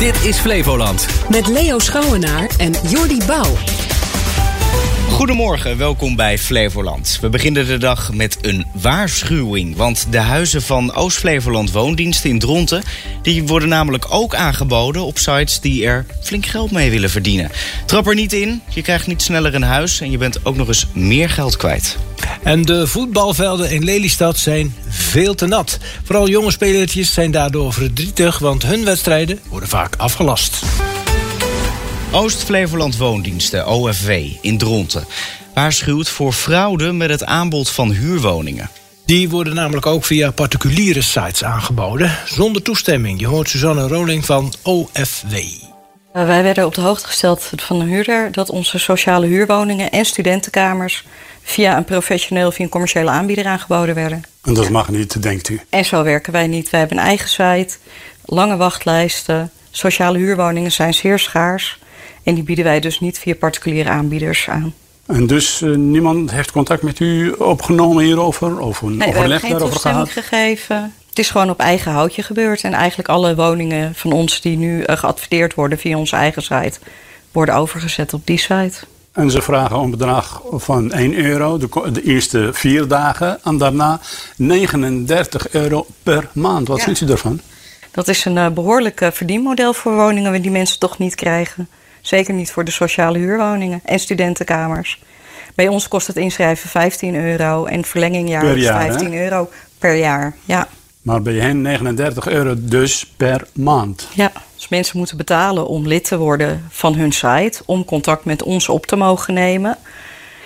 Dit is Flevoland. Met Leo Schouwenaar en Jordi Bouw. Goedemorgen, welkom bij Flevoland. We beginnen de dag met een waarschuwing. Want de huizen van Oost-Flevoland Woondiensten in Dronten... die worden namelijk ook aangeboden op sites die er flink geld mee willen verdienen. Trap er niet in, je krijgt niet sneller een huis... en je bent ook nog eens meer geld kwijt. En de voetbalvelden in Lelystad zijn veel te nat. Vooral jonge spelertjes zijn daardoor verdrietig... want hun wedstrijden worden vaak afgelast. Oost-Flevoland Woondiensten, OFW, in Dronten... waarschuwt voor fraude met het aanbod van huurwoningen. Die worden namelijk ook via particuliere sites aangeboden, zonder toestemming. Je hoort Suzanne Roling van OFW. Uh, Wij werden op de hoogte gesteld van de huurder dat onze sociale huurwoningen en studentenkamers via een professioneel, via een commerciële aanbieder aangeboden werden. En dat mag niet, denkt u? En zo werken wij niet. Wij hebben een eigen site, lange wachtlijsten. Sociale huurwoningen zijn zeer schaars. En die bieden wij dus niet via particuliere aanbieders aan. En dus eh, niemand heeft contact met u opgenomen hierover? Of een Nee, we hebben overleg geen daarover toestemming gehad? gegeven. Het is gewoon op eigen houtje gebeurd. En eigenlijk alle woningen van ons die nu eh, geadverteerd worden via onze eigen site, worden overgezet op die site. En ze vragen een bedrag van 1 euro de, eerste vier dagen. En daarna 39 euro per maand. Wat Ja. vindt u daarvan? Dat is een eh, behoorlijk eh, verdienmodel voor woningen die mensen toch niet krijgen. Zeker niet voor de sociale huurwoningen en studentenkamers. Bij ons kost het inschrijven 15 euro en verlenging jaar, hè? 15 euro per jaar. Ja. Maar bij hen 39 euro dus per maand. ja, dus mensen moeten betalen om lid te worden van hun site, om contact met ons op te mogen nemen.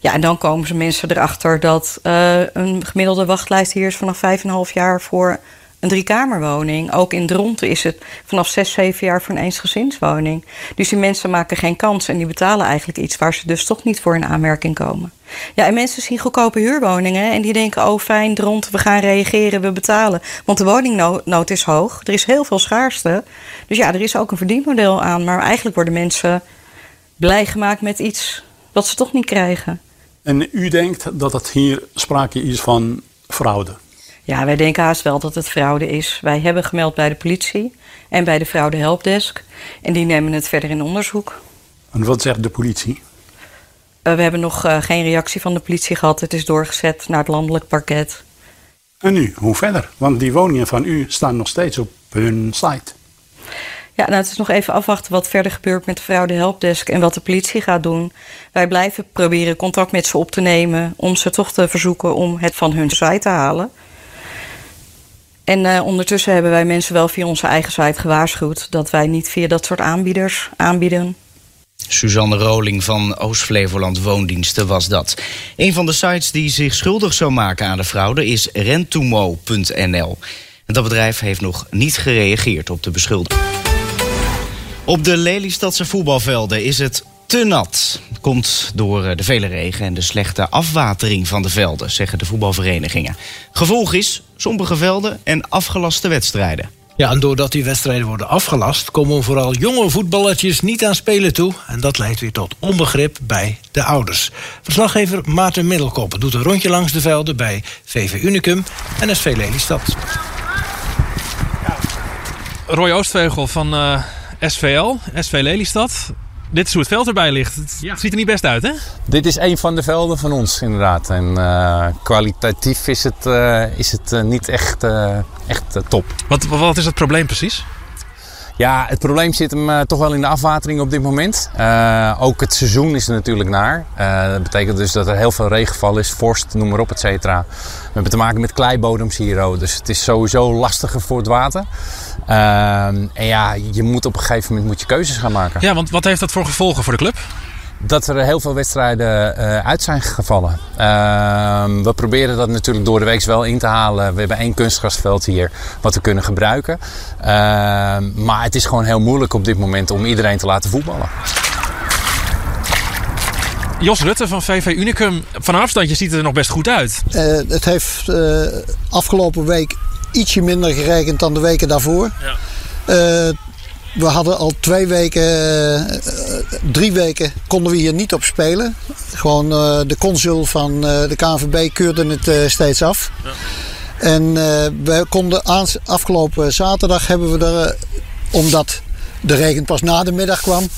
Ja, en dan komen ze mensen erachter dat eh, een gemiddelde wachtlijst hier is vanaf 5,5 jaar voor een driekamerwoning. Ook in Dronten is het vanaf 6, 7 jaar voor een eensgezinswoning. Dus die mensen maken geen kans en die betalen eigenlijk iets waar ze dus toch niet voor in aanmerking komen. Ja, en mensen zien goedkope huurwoningen en die denken: oh fijn, Dronten, we gaan reageren, we betalen. Want de woningnood is hoog, er is heel veel schaarste. Dus ja, er is ook een verdienmodel aan. Maar eigenlijk worden mensen blij gemaakt met iets wat ze toch niet krijgen. En u denkt dat het hier sprake is van fraude? Ja, wij denken haast wel dat het fraude is. Wij hebben gemeld bij de politie en bij de fraude helpdesk. En die nemen het verder in onderzoek. En wat zegt de politie? Eh, we hebben nog eh, geen reactie van de politie gehad. Het is doorgezet naar het landelijk parket. En nu, hoe verder? Want die woningen van u staan nog steeds op hun site. Ja, nou, het is nog even afwachten wat verder gebeurt met de fraude helpdesk en wat de politie gaat doen. Wij blijven proberen contact met ze op te nemen om ze toch te verzoeken om het van hun site te halen. En eh, ondertussen hebben wij mensen wel via onze eigen site gewaarschuwd dat wij niet via dat soort aanbieders aanbieden. Suzanne Roling van Oost-Flevoland Woondiensten was dat. Een van de sites die zich schuldig zou maken aan de fraude is rentumo.nl. En Dat bedrijf heeft nog niet gereageerd op de beschuldiging. Op de Lelystadse voetbalvelden is het te nat. Komt door eh, de vele regen en de slechte afwatering van de velden, zeggen de voetbalverenigingen. Gevolg is sombere velden en afgelaste wedstrijden. Ja, en doordat die wedstrijden worden afgelast, komen vooral jonge voetballertjes niet aan spelen toe. En dat leidt weer tot onbegrip bij de ouders. Verslaggever Maarten Middelkoppen doet een rondje langs de velden bij VV Unicum en SV Lelystad. Roy Oostveugel van eh, SVL, SV Lelystad. Dit is hoe het veld erbij ligt. Het het ziet er niet best uit, hè? Dit is een van de velden van ons, inderdaad. En eh, kwalitatief is het, eh, is het eh, niet echt, eh, echt top. Wat, wat is het probleem precies? Ja, het probleem zit hem eh, toch wel in de afwatering op dit moment. Eh, ook het seizoen is er natuurlijk naar. Eh, dat betekent dus dat er heel veel regenval is, vorst, noem maar op, et cetera. We hebben te maken met kleibodems hier, ook, dus het is sowieso lastiger voor het water. Ehm, en ja, je moet op een gegeven moment moet je keuzes gaan maken. Ja, want wat heeft dat voor gevolgen voor de club? Dat er heel veel wedstrijden eh, uit zijn gevallen. Ehm, we proberen dat natuurlijk door de week wel in te halen. We hebben één kunstgrasveld hier wat we kunnen gebruiken. Ehm, maar het is gewoon heel moeilijk op dit moment om iedereen te laten voetballen. Jos Rutte van VV Unicum. Van afstandje ziet het er nog best goed uit. Eh, het heeft eh, afgelopen week ietsje minder geregend dan de weken daarvoor. Eh, we hadden al twee weken, eh, drie weken konden we hier niet op spelen. Gewoon eh, de consul van eh, de KNVB keurde het steeds af. En eh, we konden afgelopen zaterdag hebben we er, omdat de regen pas na de middag kwam,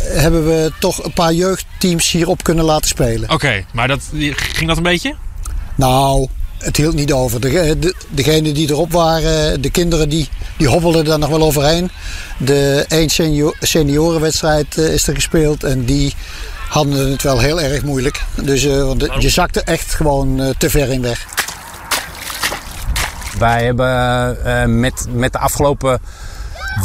hebben we toch een paar jeugdteams hierop kunnen laten spelen. Oké, maar dat, ging dat een beetje? Nou, het hield niet over. De, de, degenen die erop waren, de kinderen die, die hobbelden daar nog wel overheen. De één senior, seniorenwedstrijd uh, is er gespeeld en die hadden het wel heel erg moeilijk. Dus uh, want je zakte echt gewoon uh, te ver in weg. Wij hebben met, met de afgelopen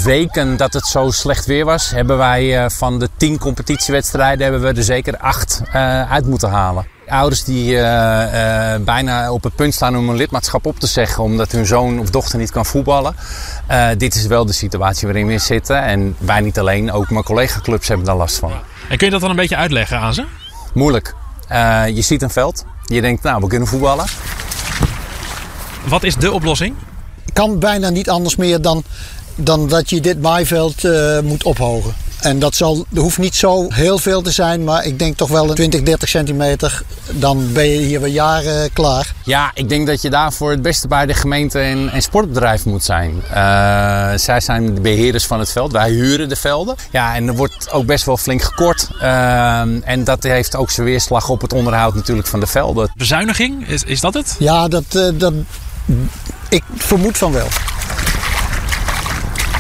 weken dat het zo slecht weer was, hebben wij van de tien competitiewedstrijden hebben we er zeker acht uit moeten halen. Ouders die uh, uh, bijna op het punt staan om een lidmaatschap op te zeggen omdat hun zoon of dochter niet kan voetballen. Uh, dit is wel de situatie waarin we zitten. En wij niet alleen, ook mijn collega-clubs hebben daar last van. En kun je dat dan een beetje uitleggen aan ze? Moeilijk. je ziet een veld. Je denkt, nou, we kunnen voetballen. Wat is de oplossing? Kan bijna niet anders meer dan, dan dat je dit maaiveld moet ophogen. En dat zal, er hoeft niet zo heel veel te zijn, maar ik denk toch wel een 20, 30 centimeter. Dan ben je hier weer jaren klaar. Ja, ik denk dat je daarvoor het beste bij de gemeente en, en sportbedrijf moet zijn. Uh, zij zijn de beheerders van het veld. Wij huren de velden. Ja, en er wordt ook best wel flink gekort. Uh, en dat heeft ook zijn weerslag op het onderhoud natuurlijk van de velden. Bezuiniging, is, is dat het? Ja, dat, uh, dat, ik vermoed van wel.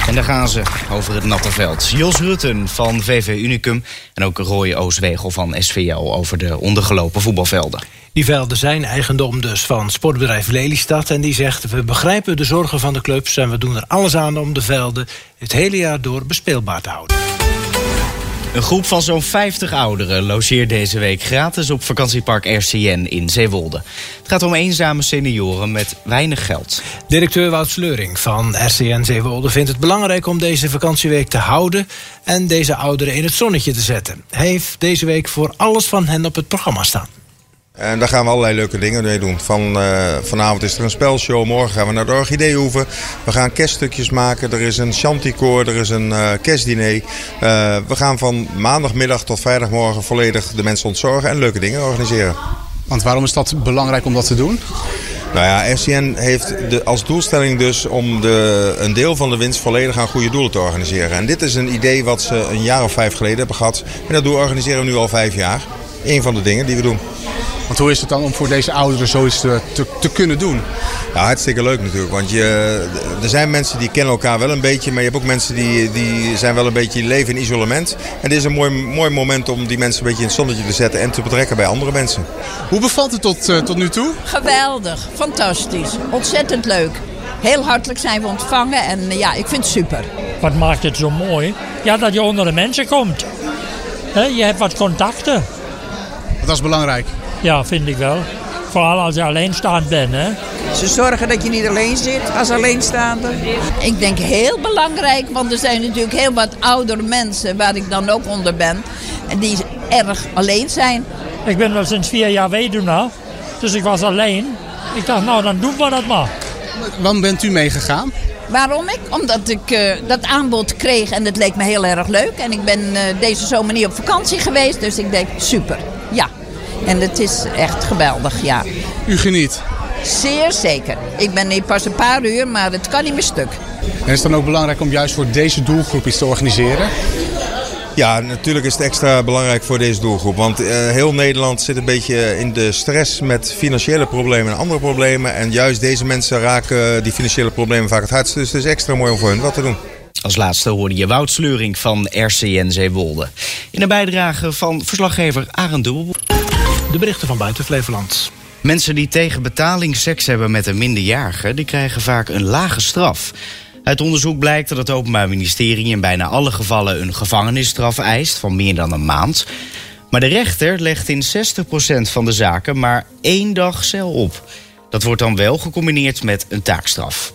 En daar gaan ze over het natte veld. Jos Rutten van VV Unicum en ook Roy Ooswegel van SVL over de ondergelopen voetbalvelden. Die velden zijn eigendom dus van sportbedrijf Lelystad. En die zegt, we begrijpen de zorgen van de clubs... en we doen er alles aan om de velden het hele jaar door bespeelbaar te houden. Een groep van zo'n 50 ouderen logeert deze week gratis op vakantiepark RCN in Zeewolde. Het gaat om eenzame senioren met weinig geld. Directeur Wout Sleuring van RCN Zeewolde vindt het belangrijk om deze vakantieweek te houden en deze ouderen in het zonnetje te zetten. Hij heeft deze week voor alles van hen op het programma staan. En daar gaan we allerlei leuke dingen mee doen. Van, uh, vanavond is er een spelshow, morgen gaan we naar de Orchideehoeve. We gaan kerststukjes maken, er is een chanticoor, er is een uh, kerstdiner. Uh, we gaan van maandagmiddag tot vrijdagmorgen volledig de mensen ontzorgen en leuke dingen organiseren. Want waarom is dat belangrijk om dat te doen? Nou ja, RCN heeft de, als doelstelling dus om de, een deel van de winst volledig aan goede doelen te organiseren. En dit is een idee wat ze een jaar of vijf geleden hebben gehad. En dat doel organiseren we nu al vijf jaar. Een van de dingen die we doen. Want hoe is het dan om voor deze ouderen zoiets te, te, te kunnen doen? Ja, hartstikke leuk natuurlijk. Want je, er zijn mensen die kennen elkaar wel een beetje. Maar je hebt ook mensen die, die zijn wel een beetje leven in isolement. En dit is een mooi, mooi moment om die mensen een beetje in het zonnetje te zetten. En te betrekken bij andere mensen. Hoe bevalt het tot, uh, tot nu toe? Geweldig. Fantastisch. Ontzettend leuk. Heel hartelijk zijn we ontvangen. En ja, ik vind het super. Wat maakt het zo mooi? Ja, dat je onder de mensen komt. He, je hebt wat contacten. Dat is belangrijk. Ja, vind ik wel. Vooral als je alleenstaand bent. Hè? Ze zorgen dat je niet alleen zit als alleenstaande. Ik denk heel belangrijk, want er zijn natuurlijk heel wat oudere mensen waar ik dan ook onder ben. En die erg alleen zijn. Ik ben al sinds vier jaar weduwnaar, dus ik was alleen. Ik dacht, nou dan doen we dat maar. Waarom bent u meegegaan? Waarom ik? Omdat ik uh, dat aanbod kreeg en het leek me heel erg leuk. En ik ben uh, deze zomer niet op vakantie geweest, dus ik denk super, ja. En het is echt geweldig, ja. U geniet? Zeer zeker. Ik ben hier pas een paar uur, maar het kan niet meer stuk. En is het dan ook belangrijk om juist voor deze doelgroep iets te organiseren? Ja, natuurlijk is het extra belangrijk voor deze doelgroep. Want uh, heel Nederland zit een beetje in de stress met financiële problemen en andere problemen. En juist deze mensen raken die financiële problemen vaak het hardst. Dus het is extra mooi om voor hen wat te doen. Als laatste hoorde je Wout Sleuring van RCN Zeewolde. In een bijdrage van verslaggever Arend Dubbel. De berichten van buiten Flevoland. Mensen die tegen betaling seks hebben met een minderjarige... die krijgen vaak een lage straf. Uit onderzoek blijkt dat het Openbaar Ministerie... in bijna alle gevallen een gevangenisstraf eist van meer dan een maand. Maar de rechter legt in 60% van de zaken maar één dag cel op. Dat wordt dan wel gecombineerd met een taakstraf.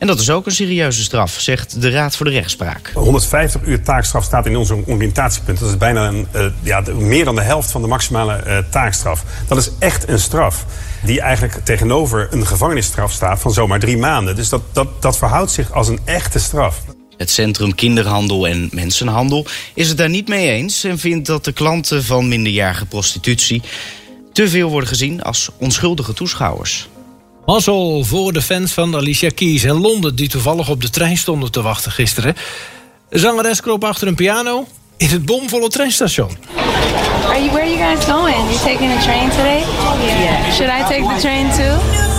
En dat is ook een serieuze straf, zegt de Raad voor de Rechtspraak. 150 uur taakstraf staat in onze oriëntatiepunt. Dat is bijna een, uh, ja, meer dan de helft van de maximale uh, taakstraf. Dat is echt een straf die eigenlijk tegenover een gevangenisstraf staat van zomaar drie maanden. Dus dat, dat, dat verhoudt zich als een echte straf. Het Centrum Kinderhandel en Mensenhandel is het daar niet mee eens... en vindt dat de klanten van minderjarige prostitutie... te veel worden gezien als onschuldige toeschouwers. Mazzel voor de fans van Alicia Keys in Londen... die toevallig op de trein stonden te wachten gisteren. De zangeres kroop achter een piano in het bomvolle treinstation. Are you, where are you guys going? You taking a train today? Yeah. Should I take the train too?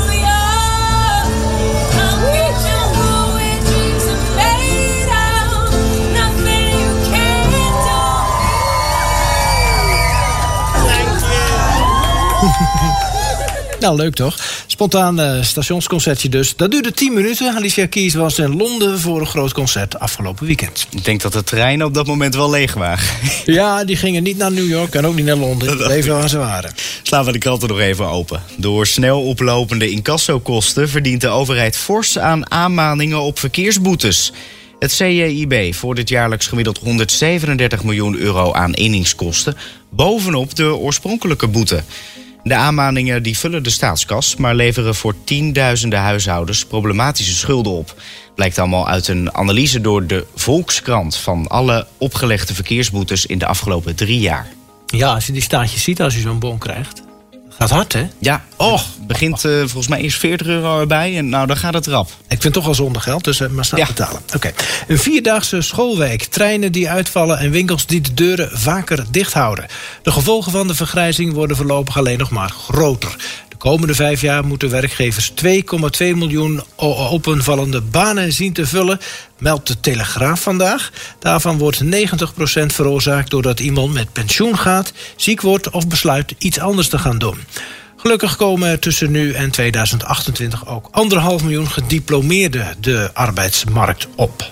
Nou, leuk toch? Spontaan eh, stationsconcertje dus. Dat duurde 10 minuten. Alicia Keys was in Londen voor een groot concert afgelopen weekend. Ik denk dat de treinen op dat moment wel leeg waren. Ja, die gingen niet naar New York en ook niet naar Londen. Die bleven waar ze waren. Slaan we de kranten nog even open. Door snel oplopende incassokosten verdient de overheid fors aan aanmaningen op verkeersboetes. Het CJIB voor dit jaarlijks gemiddeld 137 miljoen euro aan inningskosten, bovenop de oorspronkelijke boete. De aanmaningen die vullen de staatskas, maar leveren voor tienduizenden huishoudens problematische schulden op. Blijkt allemaal uit een analyse door de Volkskrant van alle opgelegde verkeersboetes in de afgelopen drie jaar. Ja, als je die staatjes ziet als je zo'n bon krijgt. Gaat hard, hè? Ja, oh, begint uh, volgens mij eerst 40 euro erbij en nou, dan gaat het rap. Ik vind het toch wel zonder geld, dus uh, maar snel betalen. Oké. Een vierdaagse schoolweek, treinen die uitvallen en winkels die de deuren vaker dicht houden. De gevolgen van de vergrijzing worden voorlopig alleen nog maar groter komende vijf jaar moeten werkgevers 2,2 miljoen openvallende banen zien te vullen, meldt de Telegraaf vandaag. Daarvan wordt 90% veroorzaakt doordat iemand met pensioen gaat, ziek wordt of besluit iets anders te gaan doen. Gelukkig komen tussen nu en 2028 ook anderhalf miljoen gediplomeerden de arbeidsmarkt op.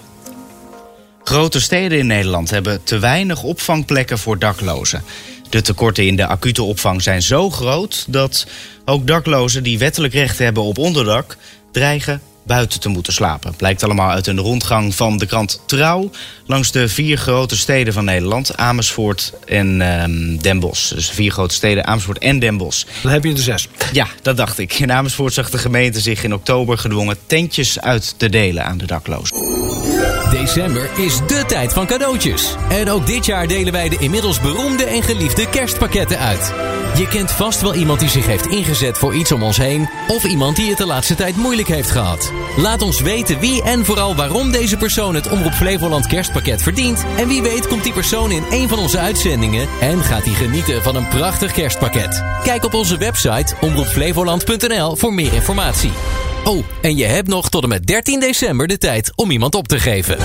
Grote steden in Nederland hebben te weinig opvangplekken voor daklozen. De tekorten in de acute opvang zijn zo groot dat ook daklozen die wettelijk recht hebben op onderdak dreigen buiten te moeten slapen. Blijkt allemaal uit een rondgang van de krant Trouw langs de vier grote steden van Nederland: Amersfoort en um, Den Bosch. Dus vier grote steden, Amersfoort en Den Bosch. Dan heb je er zes. Ja, dat dacht ik. In Amersfoort zag de gemeente zich in oktober gedwongen tentjes uit te delen aan de daklozen. December is de tijd van cadeautjes. En ook dit jaar delen wij de inmiddels beroemde en geliefde kerstpakketten uit. Je kent vast wel iemand die zich heeft ingezet voor iets om ons heen, of iemand die het de laatste tijd moeilijk heeft gehad. Laat ons weten wie en vooral waarom deze persoon het Omroep Flevoland kerstpakket verdient. En wie weet komt die persoon in een van onze uitzendingen en gaat hij genieten van een prachtig kerstpakket. Kijk op onze website omroepflevoland.nl voor meer informatie. Oh, en je hebt nog tot en met 13 december de tijd om iemand op te geven.